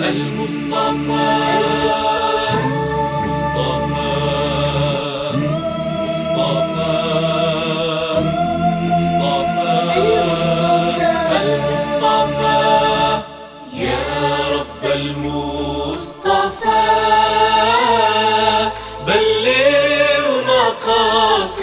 المصطفى.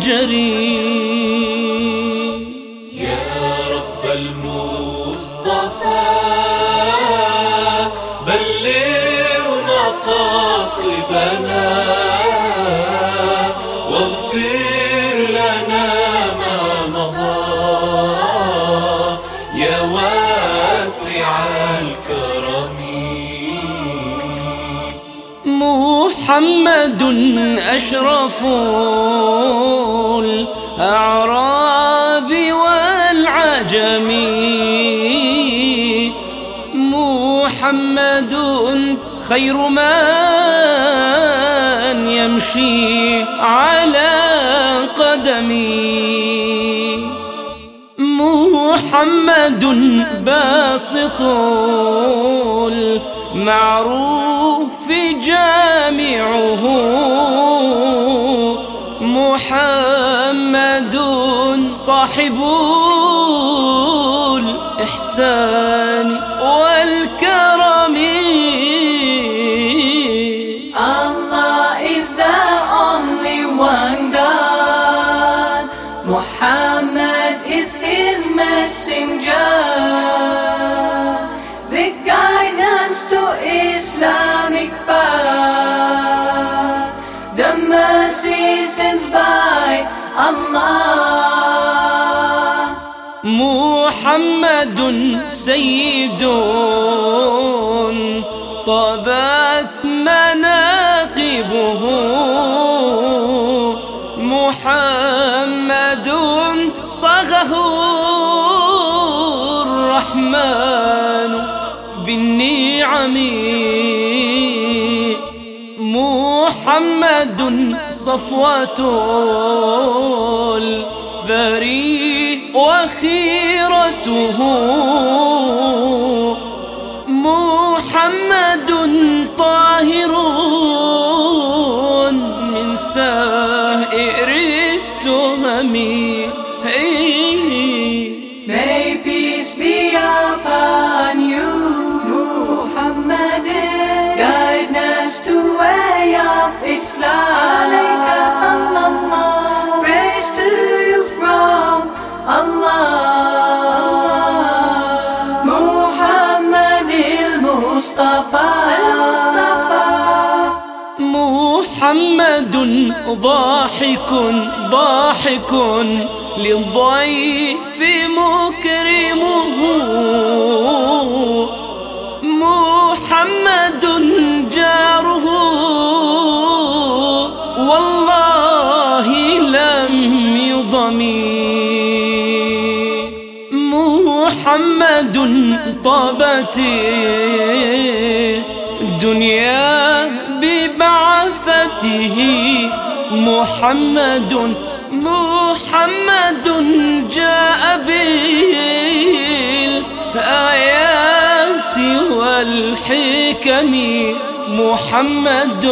حجر مقاصدنا واغفر لنا ما مضى. يا واسع الكرم. محمد أشرف الأعراب والعجم محمد خير من يمشي على قدمي محمد باسط المعروف جامعه محمد صاحب الإحسان والكرم. Messenger, the to Islamic path, the mercy sent by Allah. محمد سيد طابت مناقبه محمد صغه الرحمن بالنعم محمد صفوة البري وخيرته. محمد ضاحك ضاحك للضيف مكرم محمد طابت الدنيا ببعثته محمد محمد جاء بالآيات والحكم محمد.